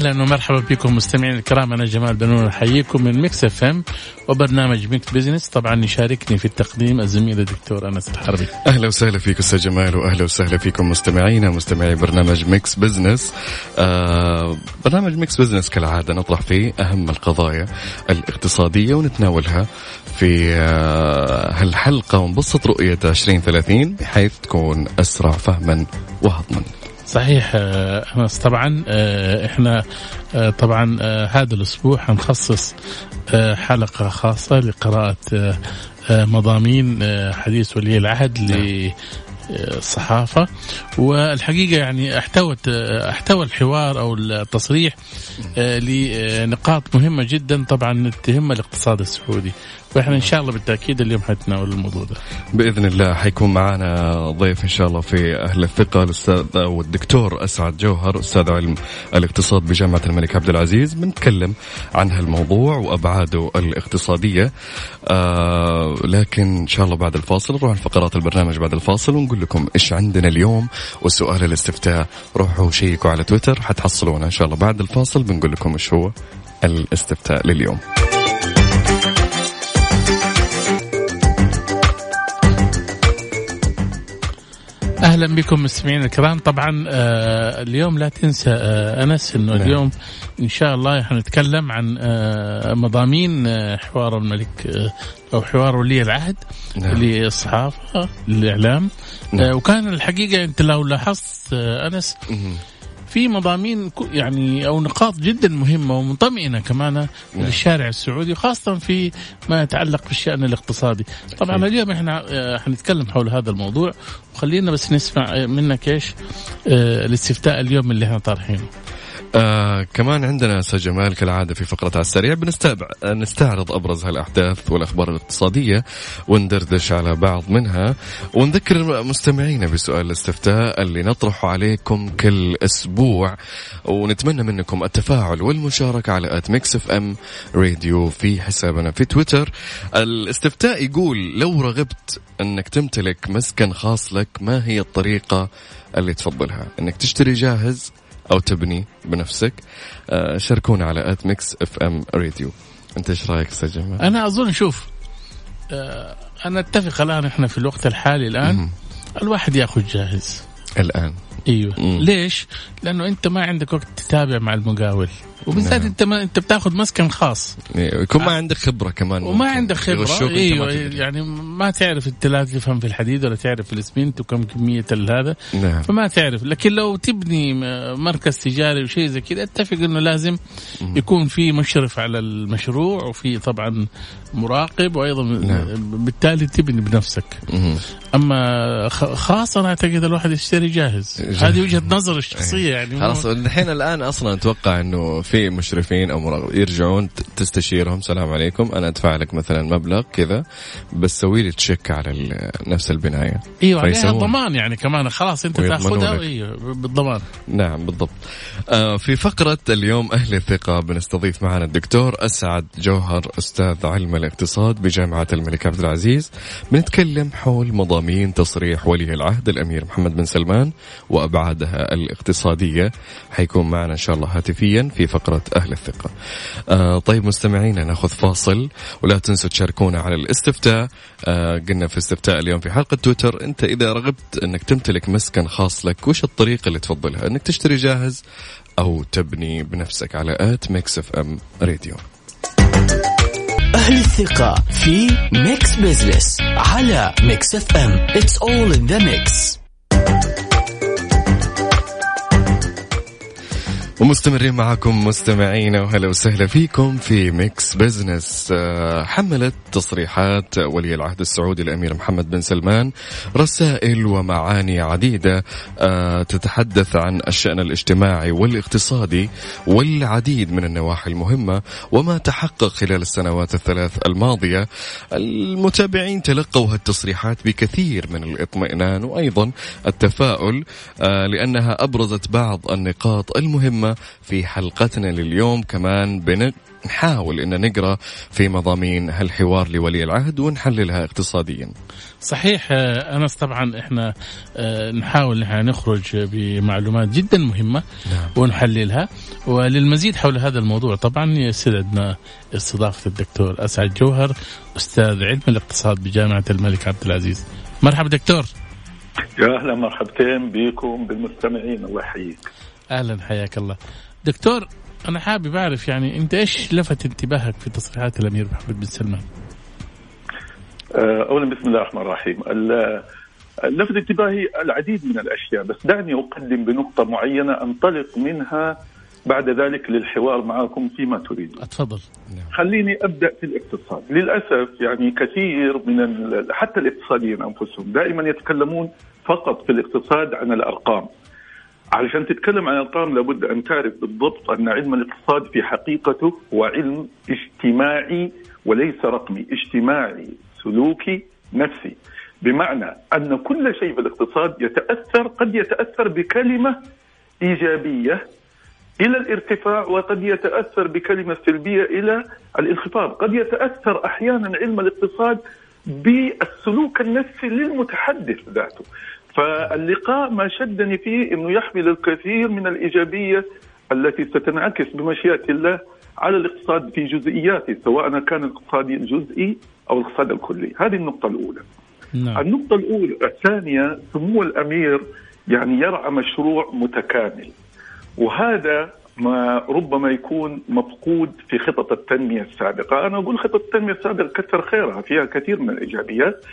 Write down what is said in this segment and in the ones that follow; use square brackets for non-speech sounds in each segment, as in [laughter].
أهلا ومرحبا بكم مستمعينا الكرام. أنا جمال بنون أحييكم من Mix FM وبرنامج Mix Business طبعا يشاركني في التقديم الزميل الدكتور أنس الحربي. أهلا وسهلا فيك أستاذ جمال واهلا وسهلا فيكم مستمعينا مستمعي برنامج Mix Business آه برنامج Mix Business كالعادة نطرح فيه أهم القضايا الاقتصادية ونتناولها في آه هالحلقة. ونبسط رؤية 2030 بحيث تكون أسرع فهما وهضما. صحيح آه، أنس. طبعا آه، إحنا آه، طبعا هذا الأسبوع حنخصص حلقة خاصة لقراءة مضامين حديث ولي العهد للصحافة. والحقيقة يعني احتوت احتوى الحوار أو التصريح لنقاط مهمة جدا طبعا تهم الاقتصاد السعودي. وإحنا إن شاء الله بالتأكيد اليوم حنتناول الموضوع ده. بإذن الله حيكون معنا ضيف إن شاء الله في أهل الثقة الأستاذ أو الدكتور أسعد جوهر أستاذ علم الاقتصاد بجامعة الملك عبد العزيز. بنتكلم عن هالموضوع وأبعاده الاقتصادية. آه لكن إن شاء الله بعد الفاصل نروح لفقرات البرنامج بعد الفاصل ونقول لكم إيش عندنا اليوم وسؤال الاستفتاء. روحوا شيكوا على تويتر حتحصلونا إن شاء الله بعد الفاصل. بنقول لكم إيش هو الاستفتاء لليوم. أهلا بكم مستمعينا الكرام طبعا آه اليوم لا تنسى آه أنس إنه نعم. اليوم إن شاء الله حنتكلم عن آه مضامين آه حوار الملك آه أو حوار ولي العهد نعم. للصحافه للإعلام نعم. آه وكان الحقيقة أنت لو لاحظت آه أنس مهم. في مضامين يعني أو نقاط جدا مهمة ومطمئنه كمان للشارع السعودي خاصة في ما يتعلق بالشأن الاقتصادي. طبعا. اليوم إحنا آه، حنتكلم حول هذا الموضوع وخلينا بس نسمع منك إيش آه، الاستفتاء اليوم اللي إحنا طارحينه. آه كمان عندنا أستاذ جمال كالعادة في فقرة على السريع. بنستابع نستعرض أبرز هالأحداث والأخبار الاقتصادية وندردش على بعض منها. ونذكر مستمعينا بسؤال الاستفتاء اللي نطرحه عليكم كل أسبوع. ونتمنى منكم التفاعل والمشاركة على at Mix FM Radio في حسابنا في تويتر. الاستفتاء يقول لو رغبت إنك تمتلك مسكن خاص لك ما هي الطريقة اللي تفضلها؟ إنك تشتري جاهز أو تبني بنفسك آه، شاركونا على at Mix FM Radio أنت إيش رأيك أستاذ جمال؟ أنا أظن شوف آه، أنا أتفق الآن إحنا في الوقت الحالي الآن مم. الواحد يأخذ جاهز. الآن أيوه مم. ليش؟ لأنه أنت ما عندك وقت تتابع مع المقاول وبالذات نعم. انت ما انت بتاخذ مسكن خاص يعني يكون ما عندك خبرة كمان وما. عندك خبرة أنت ما أيوه تدري. يعني ما تعرف انت لا تفهم في الحديد ولا تعرف في الاسمنت وكم كمية هذا نعم فما تعرف لكن لو تبني مركز تجاري وشيء زي كذا أتفق إنه لازم يكون في مشرف على المشروع وفي طبعا مراقب وأيضا نعم. بالتالي تبني بنفسك مهم. أما خاص أنا أعتقد الواحد يشتري جاهز جاهز. هذه وجهة نظر الشخصية يعني مو- خلاص الحين الآن أصلا أتوقع إنه في مشرفين أو مراقب يرجعون تستشيرهم. سلام عليكم. أنا أدفع لك مثلا مبلغ كذا بس سوي لي تشيك على نفس البناية. إيوه عليها. ضمان يعني كمان. خلاص أنت تأخذها. أيوه بالضمان. نعم بالضبط. آه في فقرة اليوم أهل الثقة بنستضيف معنا الدكتور أسعد جوهر أستاذ علم الاقتصاد بجامعة الملك عبد العزيز. بنتكلم حول مضامين تصريح ولي العهد الأمير محمد بن سلمان وأبعادها الاقتصادية. حيكون معنا إن شاء الله هاتفيا في فقرة أهل الثقة. آه طيب مستمعينا نأخذ فاصل ولا تنسوا تشاركونا على الاستفتاء. آه قلنا في استفتاء اليوم في حلقة تويتر أنت إذا رغبت أنك تمتلك مسكن خاص لك وش الطريقة اللي تفضلها؟ أنك تشتري جاهز أو تبني بنفسك على at Mix FM Radio. أهل الثقة في Mix Business على Mix FM. It's all in the mix. ومستمرين معكم مستمعينا وهلا وسهلا فيكم في Mix Business آه، حملت تصريحات ولي العهد السعودي الأمير محمد بن سلمان رسائل ومعاني عديدة آه، تتحدث عن الشأن الاجتماعي والاقتصادي والعديد من النواحي المهمة وما تحقق خلال السنوات الثلاث الماضية. المتابعين تلقوا هالتصريحات بكثير من الاطمئنان وأيضا التفاؤل آه، لأنها أبرزت بعض النقاط المهمة في حلقتنا لليوم كمان بن نحاول إن نقرأ في مضامين هالحوار لولي العهد ونحللها اقتصاديا. صحيح آه، أنس طبعا إحنا آه، نحاول نحن نخرج بمعلومات جدا مهمة نعم. ونحللها وللمزيد حول هذا الموضوع طبعا يسعدنا استضافة الدكتور أسعد جوهر أستاذ علم الاقتصاد بجامعة الملك عبد العزيز. مرحبا دكتور. يا أهلا مرحبتين بكم بالمستمعين الله يحييك. أهلا حياك الله. دكتور أنا حابب أعرف يعني أنت إيش لفت انتباهك في تصريحات الأمير محمد بن سلمان؟ اولا بسم الله الرحمن الرحيم. ال- لفت انتباهي العديد من الأشياء بس دعني أقدم بنقطة معينة أنطلق منها بعد ذلك للحوار معكم فيما تريدون. أتفضل. خليني أبدأ في الاقتصاد، للأسف يعني كثير من ال- حتى الاقتصاديين أنفسهم دائما يتكلمون فقط في الاقتصاد عن الأرقام. علشان تتكلم عن الارقام لابد أن تعرف بالضبط أن علم الاقتصاد في حقيقته هو علم اجتماعي وليس رقمي، اجتماعي سلوكي نفسي. بمعنى أن كل شيء في الاقتصاد يتأثر قد يتأثر بكلمة إيجابية إلى الارتفاع وقد يتأثر بكلمة سلبية إلى الانخفاض، قد يتأثر أحيانا علم الاقتصاد بالسلوك النفسي للمتحدث ذاته. فاللقاء ما شدني فيه إنه يحمل الكثير من الإيجابية التي ستنعكس بمشيئة الله على الاقتصاد في جزئياته سواء كان الاقتصاد الجزئي أو الاقتصاد الكلي، هذه النقطة الأولى. نعم. النقطة الأولى الثانية سمو الأمير يعني يرعى مشروع متكامل وهذا ما ربما يكون مفقود في خطط التنمية السابقة أنا أقول خطط التنمية السابقة كثر خيرها فيها كثير من الإيجابيات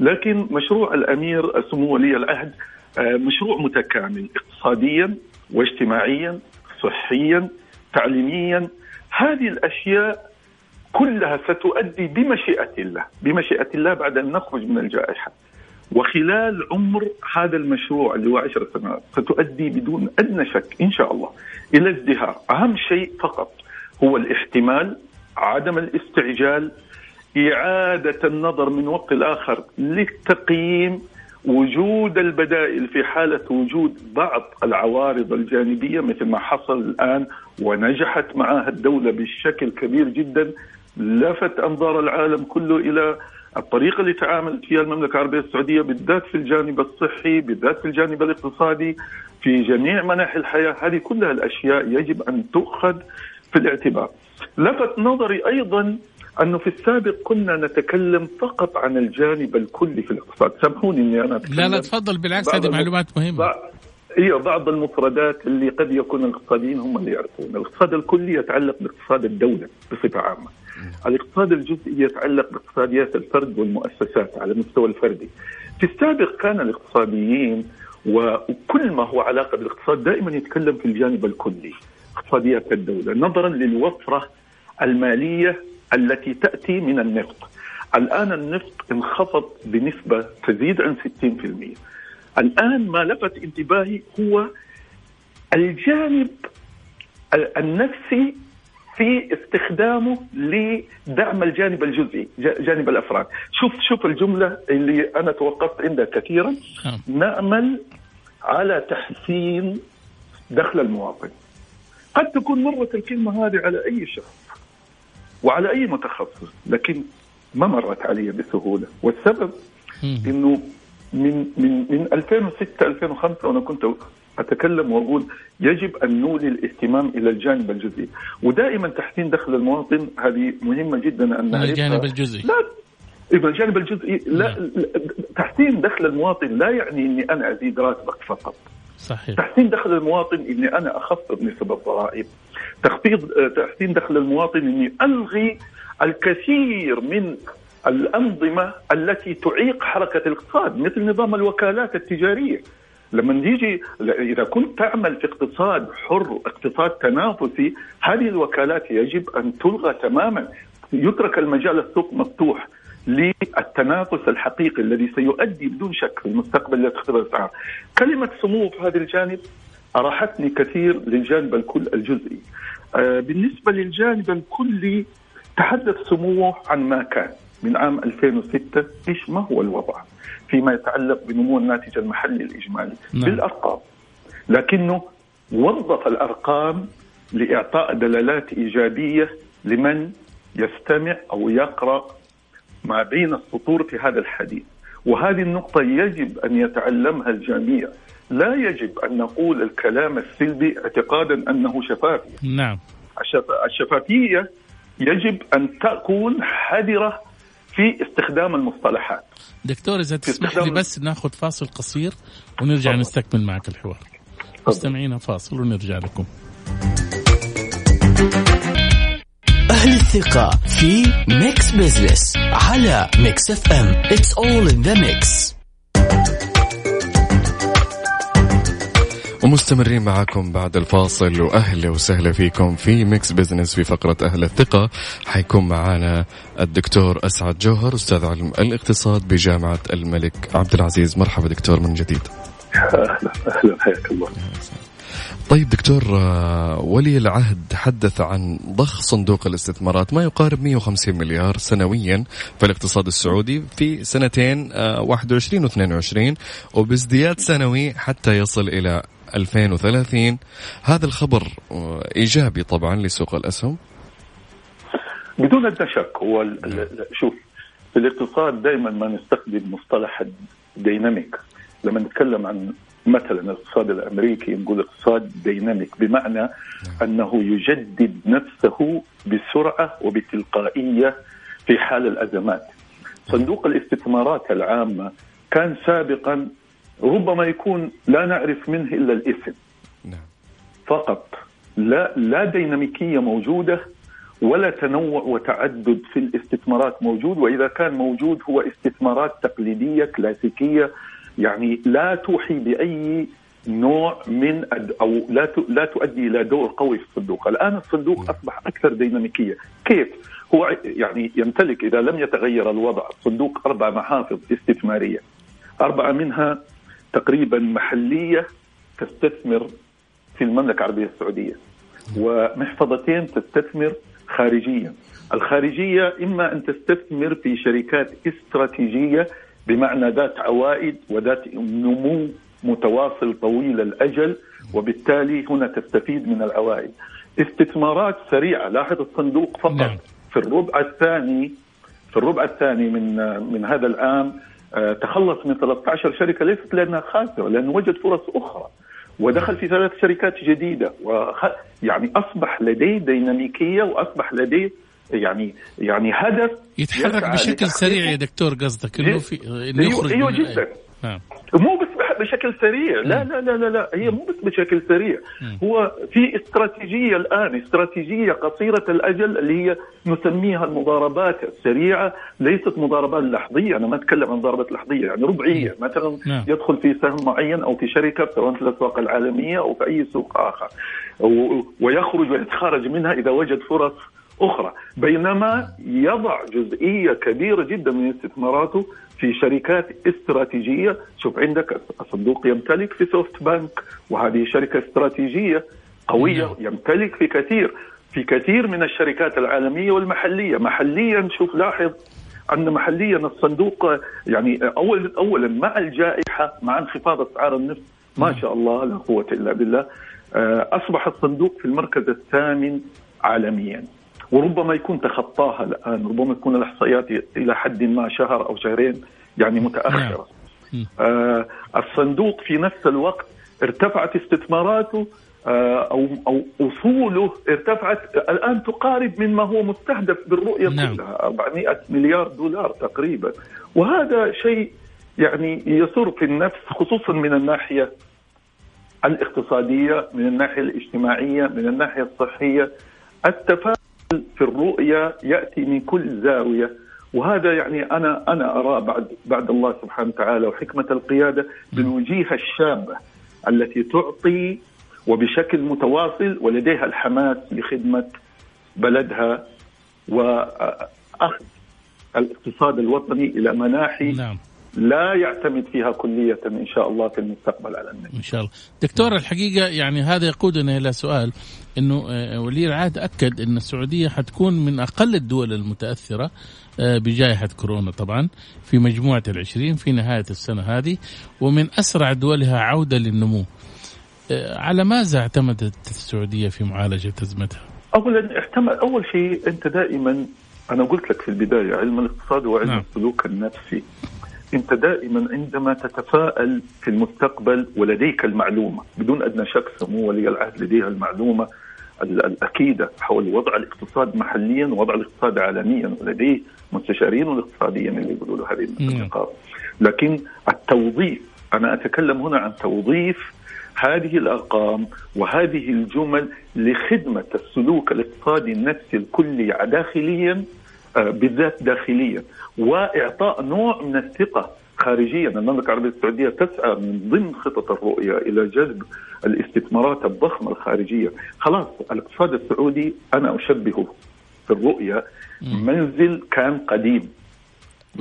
لكن مشروع الأمير سمو ولي العهد آه، مشروع متكامل اقتصاديا واجتماعيا صحيا تعليميا. هذه الأشياء كلها ستؤدي بمشيئة الله بمشيئة الله بعد أن نخرج من الجائحة. وخلال عمر هذا المشروع اللي هو عشر سنوات ستؤدي بدون أدنى شك إن شاء الله إلى ازدهار. أهم شيء فقط هو الاحتمال عدم الاستعجال إعادة النظر من وقت لآخر للتقييم وجود البدائل في حالة وجود بعض العوارض الجانبية مثل ما حصل الآن ونجحت معها الدولة بشكل كبير جدا لفت أنظار العالم كله إلى الطريقة اللي تعاملت فيها المملكة العربية السعودية بالذات في الجانب الصحي بالذات في الجانب الاقتصادي في جميع مناحي الحياة. هذه كلها الأشياء يجب أن تؤخذ في الاعتبار. لفت نظري أيضا أنه في السابق كنا نتكلم فقط عن الجانب الكلي في الاقتصاد. سامحوني أني أنا أتكلم. لا لا تفضل بالعكس هذه معلومات مهمة. بعض أيوه بعض المفردات اللي قد يكون الاقتصاديين هم اللي يعرفون، الاقتصاد الكلي يتعلق باقتصاد الدولة بصفة عامة. الاقتصاد الجزئي يتعلق باقتصاديات الفرد والمؤسسات على المستوى الفردي. في السابق كان الاقتصاديين وكل ما هو علاقة بالاقتصاد دائما يتكلم في الجانب الكلي، اقتصاديات الدولة، نظرا للوفرة المالية التي تأتي من النفط. الآن النفط انخفض بنسبة تزيد عن 60%. الآن ما لفت انتباهي هو الجانب ال- النفسي في استخدامه لدعم الجانب الجزئي جانب الأفراد شوف شوف الجملة اللي أنا توقفت عندها كثيرا نعم. نأمل على تحسين دخل المواطن قد تكون مرت الكلمة هذه على أي شخص وعلى أي متخصص لكن ما مرت علي بسهولة. والسبب. إنه من من من 2006 2005 وأنا كنت أتكلم وأقول يجب أن نولي الاهتمام إلى الجانب الجزئي. ودائما تحسين دخل المواطن هذه مهمة جدا أن نعرفها. الجانب الجزئي. لا إذا الجانب الجزئي. لا, لا تحسين دخل المواطن لا يعني إني أنا أزيد راتبك فقط. صحيح. تحسين دخل المواطن إني أنا أخفض نسب الضرائب. تخفيض آه، تحسين دخل المواطن إني ألغي الكثير من الأنظمة التي تعيق حركة الاقتصاد مثل نظام الوكالات التجارية. لما نيجي إذا كنت تعمل في اقتصاد حر اقتصاد تنافسي هذه الوكالات يجب أن تلغى تماما. يترك المجال السوق مفتوح للتنافس الحقيقي الذي سيؤدي بدون شك في المستقبل إلى تخفيض الأسعار. كلمة سمو في هذا الجانب؟ أراحتني كثير للجانب الكل الجزئي. آه، بالنسبة للجانب الكلي تحدث سموه عن ما كان. من عام 2006 إيش ما هو الوضع؟ فيما يتعلق بنمو الناتج المحلي الإجمالي. نعم. بالأرقام. لكنه وظف الأرقام لإعطاء دلالات إيجابية لمن يستمع أو يقرأ ما بين السطور في هذا الحديث. وهذه النقطة يجب أن يتعلمها الجميع. لا يجب أن نقول الكلام السلبي اعتقادا أنه شفافية. نعم. الشفافية يجب أن تكون حذرة في استخدام المصطلحات. دكتور إذا تسمح لي بس ناخذ فاصل قصير ونرجع طبعا. نستكمل معك الحوار. مستمعينا فاصل ونرجع لكم. أهل الثقة في Mix Business على Mix FM It's all in the mix. ومستمرين معكم بعد الفاصل. وأهلا وسهلا فيكم في Mix Business في فقرة أهل الثقة. حيكون معنا الدكتور أسعد جوهر أستاذ علم الاقتصاد بجامعة الملك عبد العزيز. مرحبا دكتور من جديد. أهلا أهلا حياك الله. طيب دكتور آه، ولي العهد تحدث عن ضخ صندوق الاستثمارات ما يقارب 150 مليار سنويا في الاقتصاد السعودي في سنتين 21 و 22 وبازدياد سنوي حتى يصل إلى 2030 هذا الخبر إيجابي طبعا لسوق الأسهم؟ بدون ادنى شك هو شوف في الاقتصاد دائما ما نستخدم مصطلح الديناميك. لما نتكلم عن مثلا الاقتصاد الأمريكي نقول اقتصاد ديناميك بمعنى أنه يجدد نفسه بسرعة وبتلقائية في حال الأزمات. صندوق الاستثمارات العامة كان سابقا ربما يكون لا نعرف منه إلا الاسم. نعم. فقط لا لا ديناميكية موجودة ولا تنوع وتعدد في الاستثمارات موجود وإذا كان موجود هو استثمارات تقليدية كلاسيكية يعني لا توحي بأي نوع من أو لا لا تؤدي إلى دور قوي في الصندوق، الآن الصندوق أصبح أكثر ديناميكية، كيف؟ هو يعني يمتلك إذا لم يتغير الوضع الصندوق أربع محافظ استثمارية. أربعة منها تقريبا محلية تستثمر في المملكة العربية السعودية. ومحفظتين تستثمر خارجيا. الخارجية إما أن تستثمر في شركات استراتيجية بمعنى ذات عوائد وذات نمو متواصل طويل الأجل وبالتالي هنا تستفيد من العوائد. استثمارات سريعة، لاحظ الصندوق فقط نعم. في الربع الثاني في الربع الثاني من من هذا العام تخلص من 13 شركة ليست لأنها خاسرة لأنه وجد فرص أخرى. ودخل في ثلاث شركات جديدة. وخ... يعني أصبح لديه ديناميكية وأصبح لديه يعني يعني هدف يتحرك بشكل سريع يا دكتور قصدك إنه في إنه يخرج أيوه جدا. نعم. مو بس بشكل سريع. لا لا لا لا, لا. هي مو بس بشكل سريع. هو في استراتيجية الآن استراتيجية قصيرة الأجل اللي هي نسميها المضاربات السريعة ليست مضاربات لحظية. أنا ما أتكلم عن مضاربات لحظية يعني ربعية. مثلا نعم. يدخل في سهم معين أو في شركة سواء في الأسواق العالمية أو في أي سوق آخر. ويخرج ويتخرج منها إذا وجد فرص أخرى بينما يضع جزئية كبيرة جدا من استثماراته في شركات استراتيجية شوف عندك الصندوق يمتلك في سوفت بانك وهذه شركة استراتيجية قوية نعم. يمتلك في كثير في كثير من الشركات العالمية والمحلية محليا شوف لاحظ أن محليا الصندوق يعني أول أولا مع الجائحة مع انخفاض أسعار النفط ما نعم. شاء الله لا قوة إلا بالله آه، أصبح الصندوق في المركز الثامن عالميا وربما يكون تخطاها الآن ربما تكون الإحصائيات إلى حد ما شهر أو شهرين يعني متأخرة نعم. آه الصندوق في نفس الوقت ارتفعت استثماراته آه أو أو أصوله ارتفعت الآن تقارب مما هو مستهدف بالرؤية نعم. كلها 400 مليار دولار تقريبا وهذا شيء يعني يسر في النفس خصوصا من الناحية الاقتصادية من الناحية الاجتماعية من الناحية الصحية التفاؤل في الرؤية يأتي من كل زاوية. وهذا يعني أنا أنا أرى بعد بعد الله سبحانه وتعالى وحكمة القيادة بالوجيهه الشابة التي تعطي وبشكل متواصل ولديها الحماس لخدمة بلدها وأخذ الاقتصاد الوطني إلى مناحي نعم. لا يعتمد فيها كلية إن شاء الله في المستقبل على النجم إن شاء الله دكتور الحقيقة يعني هذا يقودنا إلى سؤال إنه آه، ولي العهد أكد إن السعودية حتكون من أقل الدول المتأثرة آه، بجائحة كورونا طبعا في مجموعة العشرين في نهاية السنة هذه ومن أسرع دولها عودة للنمو آه، على ماذا اعتمدت السعودية في معالجة أزمتها؟ اولا احتمل أول شيء أنت دائما أنا قلت لك في البداية علم الاقتصاد هو علم نعم. السلوك النفسي أنت دائما عندما تتفائل في المستقبل ولديك المعلومة بدون أدنى شك سمو ولي العهد لديها المعلومة ال- الأكيدة حول وضع الاقتصاد محليا ووضع الاقتصاد عالميا ولديه مستشارين الاقتصاديين اللي يقولوا له هذه. النقاط لكن التوظيف أنا أتكلم هنا عن توظيف هذه الأرقام وهذه الجمل لخدمة السلوك الاقتصادي النفسي الكلي داخليا بالذات داخليا. وإعطاء نوع من الثقة خارجيا. المملكة العربية السعودية تسعى من ضمن خطط الرؤية إلى جذب الاستثمارات الضخمة الخارجية. خلاص الاقتصاد السعودي أنا أشبهه في الرؤية. منزل كان قديم.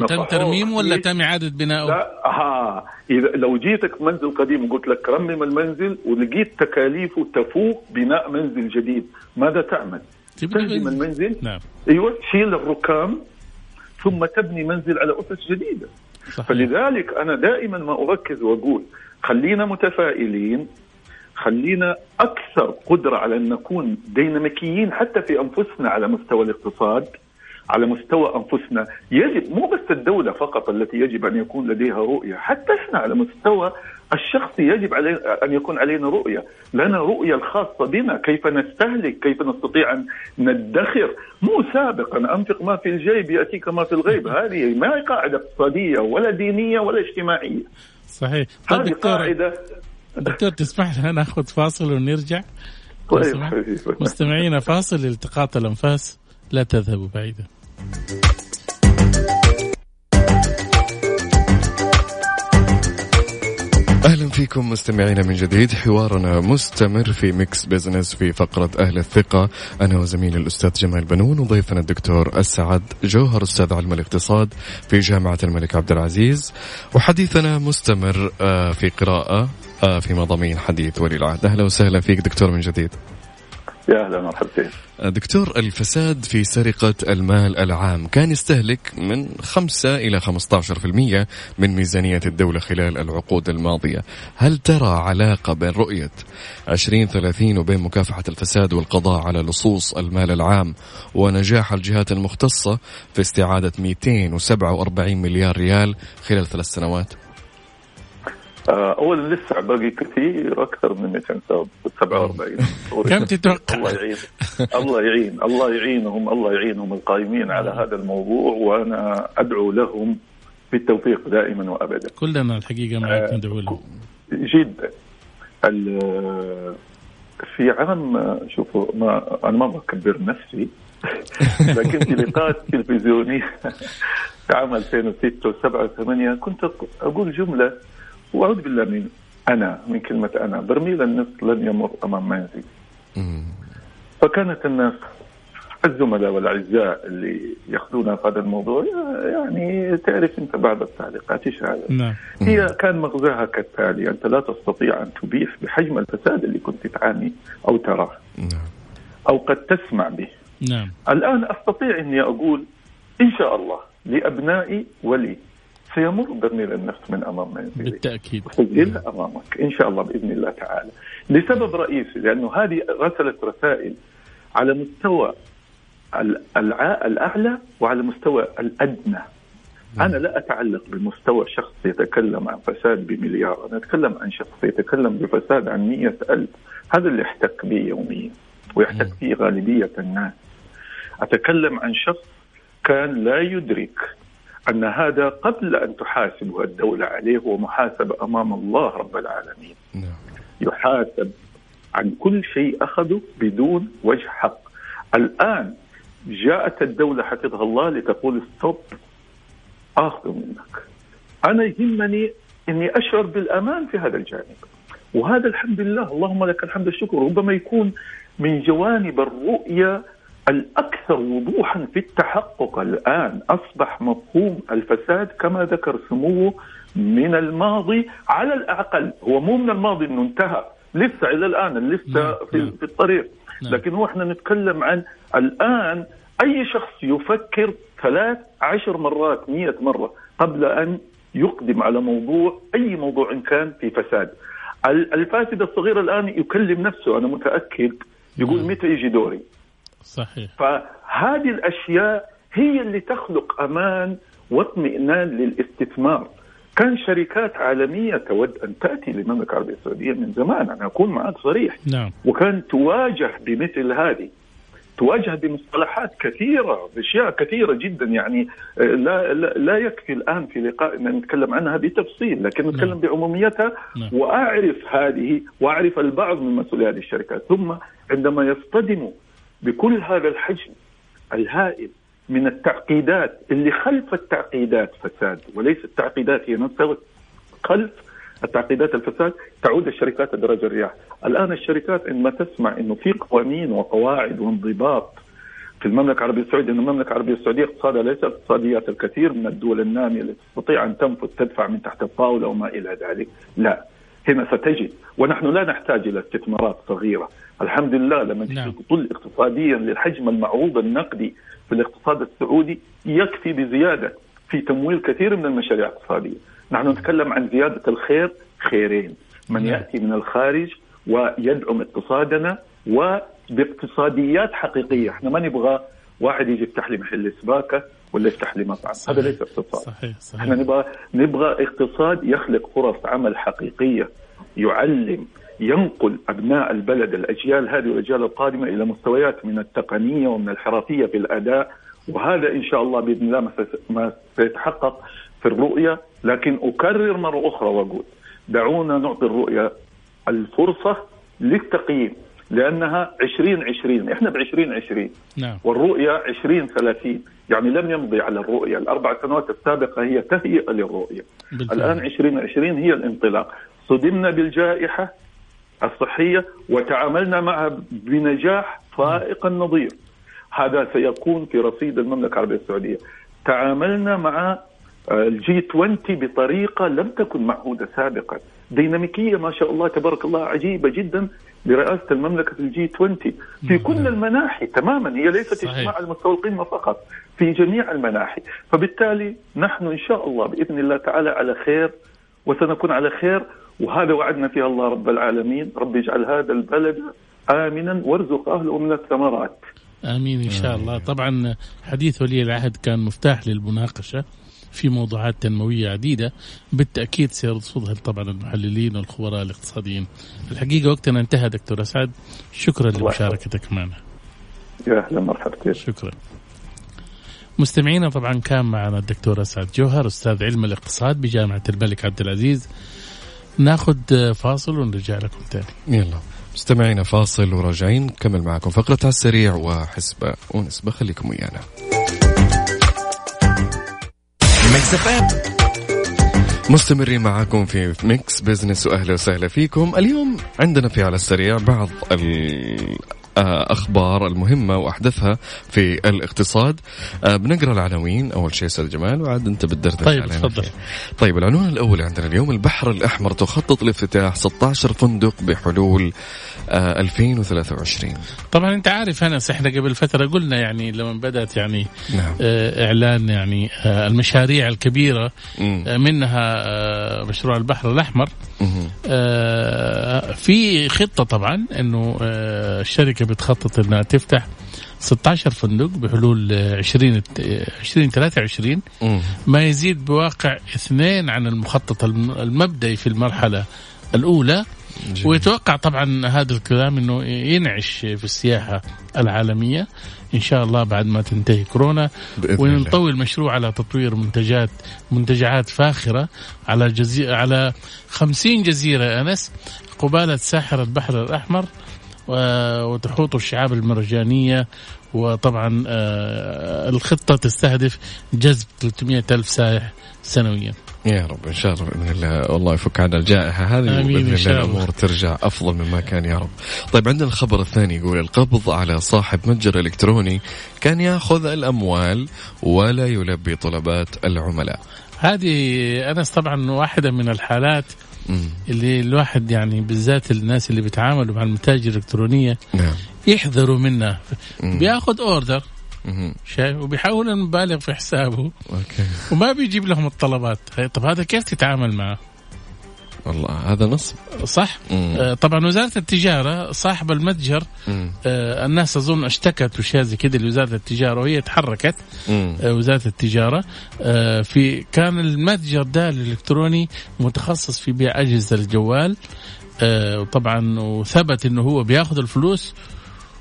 تم ترميم ولا. تم إعادة بنائه؟ لا ها إذا لو جيتك منزل قديم وقلت لك رمم المنزل ولقيت تكاليفه تفوق بناء منزل جديد ماذا تعمل؟ تهدم منزل. المنزل؟ نعم. أيوه تشيل الركام ثم تبني منزل على أسس جديدة. صحيح. فلذلك أنا دائما ما أركز وأقول خلينا متفائلين خلينا أكثر قدرة على أن نكون ديناميكيين حتى في أنفسنا على مستوى الاقتصاد. على مستوى أنفسنا. يجب مو بس الدولة فقط التي يجب أن يكون لديها رؤية حتى إحنا على مستوى الشخصي يجب علي أن يكون علينا رؤية. لنا رؤية الخاصة بنا كيف نستهلك كيف نستطيع أن ندخر. مو سابقا أنفق ما في الجيب يأتيك ما في الغيب. [laughs] هذه ما هي قاعدة اقتصادية ولا دينية ولا اجتماعية. صحيح. طيب هذه دكتور قاعدة دكتور تسمح لنا نأخذ فاصل ونرجع؟ طيب. مستمعينا فاصل لالتقاط الأنفاس. لا تذهبوا بعيدا. أهلا فيكم مستمعينا من جديد. حوارنا مستمر في Mix Business في فقرة أهل الثقة. أنا وزميلي الأستاذ جمال بنون وضيفنا الدكتور اسعد جوهر أستاذ علم الاقتصاد في جامعة الملك عبد العزيز. وحديثنا مستمر آه، في قراءة آه، في مضامين حديث ولي العهد أهلا وسهلا فيك دكتور من جديد. يا أهلا مرحبتين دكتور الفساد في سرقة المال العام كان يستهلك من 5 إلى 15% من ميزانية الدولة خلال العقود الماضية. هل ترى علاقة بين رؤية 2030 وبين مكافحة الفساد والقضاء على لصوص المال العام ونجاح الجهات المختصة في استعادة 247 مليار ريال خلال ثلاث سنوات؟ اولا لسه باقي كثير أكثر من 247 [laughs] كم تتوقع؟ الله يعين. الله يعين. الله يعينهم الله يعينهم القائمين على هذا الموضوع وأنا أدعو لهم بالتوفيق دائما وابدا. كلنا الحقيقة معك ندعو له جدا. في عام شوفوا ما أنا ما بكبر نفسي [laughs] لكن في لقاءات تلفزيونية [laughs] في عام 2006 و7 و8 كنت أقول جملة وأعوذ بالله من أنا من كلمة أنا. برميل النفط لن يمر أمام منزلي. فكانت الناس الزملاء والأعزاء اللي ياخذونها في هذا الموضوع يعني تعرف أنت بعض التعليقات إيش هذا؟ نعم. هي كان مغزاها كالتالي أنت لا تستطيع أن تبيح بحجم الفساد اللي كنت تعاني أو تراه. نعم. أو قد تسمع به. نعم. الآن أستطيع أني أقول إن شاء الله لأبنائي ولي. سيمر برميل النفط من أمام منزلي. بالتأكيد. أسجلها أمامك إن شاء الله بإذن الله تعالى. لسبب رئيسي لأنه هذه رسلت رسائل على مستوى ال- الع- الأعلى وعلى مستوى الأدنى. أنا لا أتعلق بمستوى شخص يتكلم عن فساد بمليار أنا أتكلم عن شخص يتكلم بفساد عن مية ألف. هذا اللي يحتك به يوميا ويحتك فيه غالبية الناس. أتكلم عن شخص كان لا يدرك أن هذا قبل أن تحاسبه الدولة عليه هو محاسب أمام الله رب العالمين. نعم. يحاسب عن كل شيء أخذه بدون وجه حق. الآن جاءت الدولة حفظها الله لتقول ستوب آخذ منك. أنا يهمني أني أشعر بالأمان في هذا الجانب. وهذا الحمد لله اللهم لك الحمد والشكر. ربما يكون من جوانب الرؤية الأكثر وضوحا في التحقق الآن أصبح مفهوم الفساد كما ذكر سموه من الماضي على الأقل. هو مو من الماضي أنه انتهى. لسه إلى الآن لسه نعم، في, نعم. في الطريق. نعم. لكن هو إحنا نتكلم عن الآن أي شخص يفكر ثلاث عشر مرات مية مرة قبل أن يقدم على موضوع أي موضوع إن كان في فساد. ال- الفاسد الصغير الآن يكلم نفسه. أنا متأكد. يقول. متى يجي دوري؟ صحيح. فهذه الأشياء هي اللي تخلق أمان واطمئنان للاستثمار. كان شركات عالمية تود أن تأتي للمملكة العربية السعودية من زمان أنا أكون معك صريح. نعم. وكان تواجه بمثل هذه تواجه بمصطلحات كثيرة بأشياء كثيرة جدا يعني آه، لا, لا, لا يكفي الآن في لقاء أن نتكلم عنها بتفصيل لكن نتكلم نعم. بعموميتها نعم. وأعرف هذه وأعرف البعض من مسؤولي هذه الشركات. ثم عندما يصطدموا بكل هذا الحجم الهائل من التعقيدات اللي خلف التعقيدات فساد وليس التعقيدات هي نفسها خلف التعقيدات الفساد تعود الشركات الدرجة الرياح. الآن الشركات عندما تسمع أنه في قوانين وقواعد وانضباط في المملكة العربية السعودية أن المملكة العربية السعودية اقتصادها ليس اقتصاديات الكثير من الدول النامية التي تستطيع أن تنفذ تدفع من تحت الطاولة وما إلى ذلك لا. هنا ستجد. ونحن لا نحتاج إلى استثمارات صغيرة. الحمد لله لما نعم. اقتصاديا للحجم المعروض النقدي في الاقتصاد السعودي يكفي بزيادة في تمويل كثير من المشاريع الاقتصادية. نحن نتكلم عن زيادة الخير خيرين. من نعم. يأتي من الخارج ويدعم اقتصادنا وباقتصاديات حقيقية. إحنا ما نبغى واحد يجي يفتح لي محل سباكة ولا يفتح لي مطعم؟ هذا ليس اقتصاد. صحيح صحيح. إحنا نبغى نبغى اقتصاد يخلق فرص عمل حقيقية يعلم ينقل أبناء البلد الأجيال هذه والأجيال القادمة إلى مستويات من التقنية ومن الحرفية في الأداء. وهذا إن شاء الله بإذن الله ما سيتحقق في الرؤية. لكن أكرر مرة أخرى وأقول دعونا نعطي الرؤية الفرصة للتقييم. لأنها 2020 إحنا ب 2020 نعم. والرؤية 2030 يعني لم يمضي على الرؤية. الأربع سنوات السابقة هي تهيئة للرؤية. بالفعل. الآن 2020 هي الانطلاق. صدمنا بالجائحة الصحية وتعاملنا معها بنجاح فائق النظير. هذا سيكون في رصيد المملكة العربية السعودية. تعاملنا مع آه، الجي 20 بطريقة لم تكن معهودة سابقا. ديناميكية ما شاء الله تبارك الله عجيبة جدا برئاسة المملكة في الجي 20 في كل المناحي تماما هي ليست صحيح. اجتماع القمة فقط في جميع المناحي. فبالتالي نحن إن شاء الله بإذن الله تعالى على خير وسنكون على خير وهذا وعدنا فيه الله رب العالمين. رب يجعل هذا البلد آمنا وارزق أهله من الثمرات. آمين إن شاء الله. طبعا حديث ولي العهد كان مفتاح للمناقشة. في موضوعات تنموية عديدة بالتأكيد سيرصدها طبعا المحللين والخبراء الاقتصاديين. الحقيقة وقتنا انتهى دكتور أسعد شكرا لمشاركتك معنا. يا أهلا مرحبا شكرا. مستمعينا طبعا كان معنا الدكتور أسعد جوهر أستاذ علم الاقتصاد بجامعة الملك عبد العزيز. ناخذ فاصل ونرجع لكم تاني. يلا مستمعينا فاصل وراجعين نكمل معكم فقرة على السريع وحسبة ونسبة خليكم ويانا مستمرين معكم في Mix Business واهلا وسهلا فيكم. اليوم عندنا في على السريع بعض الأخبار المهمة وأحدثها في الاقتصاد آه، بنقرأ العناوين أول شيء أستاذ جمال وعاد أنت بتدردش طيب، علينا تفضل. طيب العنوان الأول عندنا اليوم البحر الأحمر تخطط لافتتاح 16 فندق بحلول آه، 2023 طبعا أنت عارف انس إحنا قبل فترة قلنا يعني لما بدأت يعني نعم آه، إعلان يعني آه، المشاريع الكبيرة مم. آه، منها آه، مشروع البحر الأحمر مهم. آه، في خطة طبعا إنه آه، الشركة بتخطط إنها تفتح 16 فندق بحلول آه، 20 آه، 2023 مم. ما يزيد بواقع اثنين عن المخطط الم- المبدئي في المرحلة الأولى جميل. ويتوقع طبعا هذا الكلام إنه ينعش في السياحة العالمية إن شاء الله بعد ما تنتهي كورونا. ونطوي المشروع على تطوير منتجات منتجعات فاخرة على جزيرة على 50 جزيرة أنس قبالة ساحل البحر الأحمر وتحوط الشعاب المرجانية وطبعا آه، الخطة تستهدف جذب 300 ألف سائح سنويا يا رب إن شاء الله بإذن الله والله يفك عنا الجائحة هذه شاء الله. الأمور ترجع أفضل مما كان يا رب. طيب عندنا الخبر الثاني يقول القبض على صاحب متجر إلكتروني كان يأخذ الأموال ولا يلبي طلبات العملاء. هذه أنس طبعا واحدة من الحالات. اللي الواحد يعني بالذات الناس اللي بيتعاملوا مع المتاجر الإلكترونية نعم. يحذروا منها. بياخذ order. شايف؟ وبيحول المبالغ في حسابه. okay. وما بيجيب لهم الطلبات. طب هذا كيف تتعامل معه؟ والله هذا نصب. صح مم. آه، طبعا وزارة التجارة صاحب المتجر مم. آه، الناس أظن اشتكت وشيء زي كده لوزارة التجارة وهي تحركت مم. آه، وزارة التجارة آه، في كان المتجر ده الإلكتروني متخصص في بيع أجهزة الجوال وطبعا وثبت إنه هو بياخذ الفلوس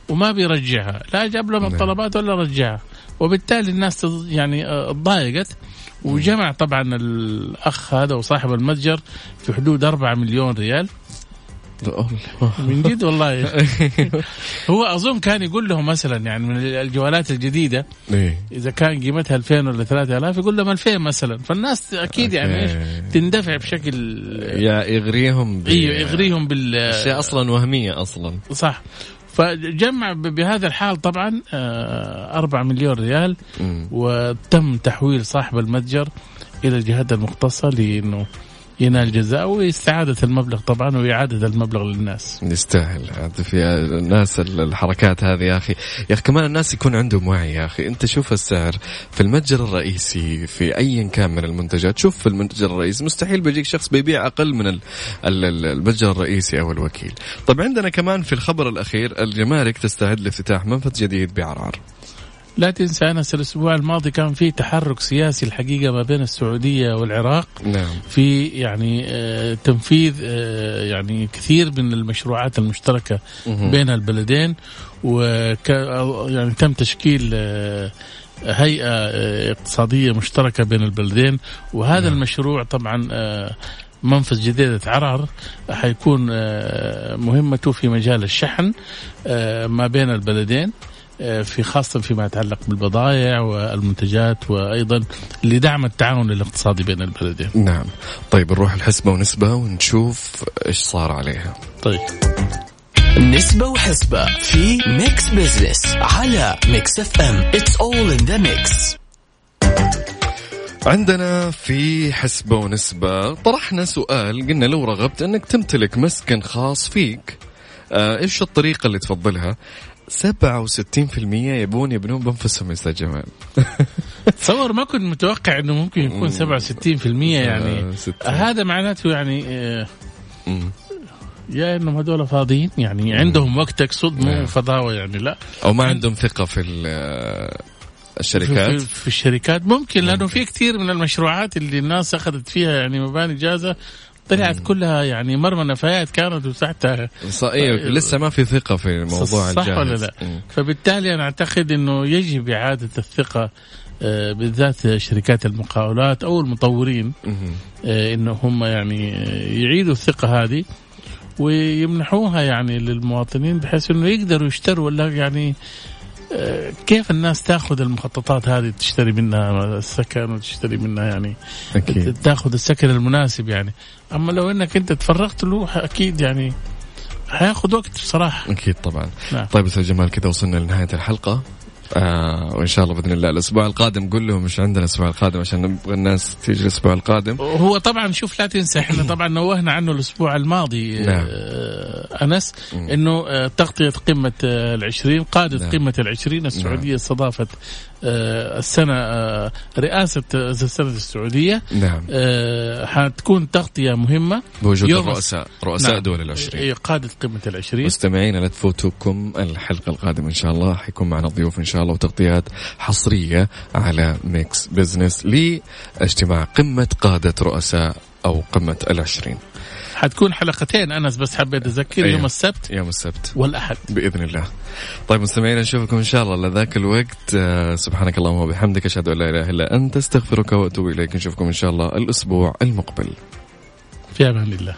وما بيرجعها لا جاب لهم نعم. الطلبات ولا رجعها وبالتالي الناس يعني ضايقت وجمع طبعا الأخ هذا وصاحب المتجر في حدود 4 مليون ريال من جد والله [laughs] هو أظن كان يقول لهم مثلا يعني من الجوالات الجديدة إيه. إذا كان قيمتها 2000 ولا 3000 يقول لهم 2000 مثلا فالناس أكيد يعني إيش. تندفع بشكل يا يغريهم أيوه يغريهم بال أشياء أصلا وهمية أصلا. صح فجمع بهذا الحال طبعا 4 مليون ريال. وتم تحويل صاحب المتجر إلى الجهات المختصة لأنه ينال جزاء وإستعادة المبلغ طبعا وإعادة المبلغ للناس. يستاهل. في الناس الحركات هذه يا أخي. يا أخي كمان الناس يكون عندهم وعي يا أخي. أنت شوف السعر في المتجر الرئيسي في ايا كان من المنتجات شوف في المتجر الرئيسي. مستحيل بيجيك شخص بيبيع أقل من ال- ال- ال- المتجر الرئيسي أو الوكيل. طب عندنا كمان في الخبر الأخير الجمارك تستعد لافتتاح منفذ جديد بعرعر لا تنسى انس الأسبوع الماضي كان في تحرك سياسي الحقيقة ما بين السعودية والعراق نعم في يعني آه، تنفيذ آه، يعني كثير من المشروعات المشتركة مهم. بين البلدين وك يعني تم تشكيل آه، هيئة آه، اقتصادية مشتركة بين البلدين وهذا نعم. المشروع طبعا آه، منفذ جديدة عرعر حيكون آه، مهمته في مجال الشحن ما بين البلدين في خاصة فيما يتعلق بالبضائع والمنتجات وأيضا لدعم التعاون الاقتصادي بين البلدين. نعم. طيب نروح الحسبة ونسبة ونشوف إيش صار عليها. طيب. نسبة وحسبة في Mix Business على Mix FM it's all in the mix عندنا في حسبة ونسبة طرحنا سؤال قلنا لو رغبت إنك تمتلك مسكن خاص فيك آه إيش الطريقة اللي تفضلها؟ 67% يبون يبنون بأنفسهم يا أستاذ جمال. [laughs] تصور ما كنت متوقع إنه ممكن يكون 67% يعني. آه،. هذا معناته يعني آه،. يا إنهم هذول فاضيين يعني عندهم وقتك صد نعم. مو فضاوة يعني لا. أو ما عندهم ثقة في آه، في, الشركات. في, في الشركات. ممكن لأنه في كثير من المشروعات اللي الناس أخذت فيها يعني مباني جاهزه طلعت كلها يعني مرمى نفايات كانت وتحتها أيوه لسه ما في ثقة في الموضوع صح الجاهز ولا لا؟ مم. فبالتالي أنا أعتقد إنه يجب إعادة الثقة آه، بالذات شركات المقاولات أو المطورين. آه، إنه هم يعني آه، يعيدوا الثقة هذه ويمنحوها يعني للمواطنين بحيث إنه يقدروا يشتروا ولا يعني كيف الناس تاخذ المخططات هذه تشتري منها السكن وتشتري منها يعني؟ أكيد. تاخذ السكن المناسب يعني. أما لو إنك أنت تفرغت له أكيد يعني حياخذ وقت بصراحة. أكيد طبعا. نعم. طيب أستاذ جمال كذا وصلنا لنهاية الحلقة. آه وإن شاء الله بإذن الله الأسبوع القادم قول لهم مش عندنا الأسبوع القادم عشان نبغى الناس تيجي الأسبوع القادم هو طبعا شوف لا تنسى إحنا [coughs] طبعا نوهنا عنه الأسبوع الماضي نعم. آه، أنس. إنه آه، تغطية قمة آه، العشرين قادة نعم. قمة العشرين السعودية استضافت آه، السنة آه، رئاسة آه، السنة السعودية نعم. آه، حتكون تغطية مهمة. بوجود الرؤساء رؤساء نعم. دول العشرين. إيه، قادة قمة العشرين. مستمعينا لا تفوتوكم الحلقة القادمة إن شاء الله. حيكون معنا ضيوف إن شاء الله وتغطيات حصرية على Mix Business لاجتماع قمة قادة رؤساء أو قمة العشرين. حتكون حلقتين أنس بس حبيت اذكر أيوه. يوم السبت. يوم السبت. والأحد. بإذن الله. طيب مستمعينا نشوفكم إن شاء الله لذاك الوقت. آه، سبحانك اللهم وبحمدك أشهد أن لا إله إلا أنت أستغفرك وأتوب إليك. نشوفكم إن شاء الله الأسبوع المقبل. في أمان الله.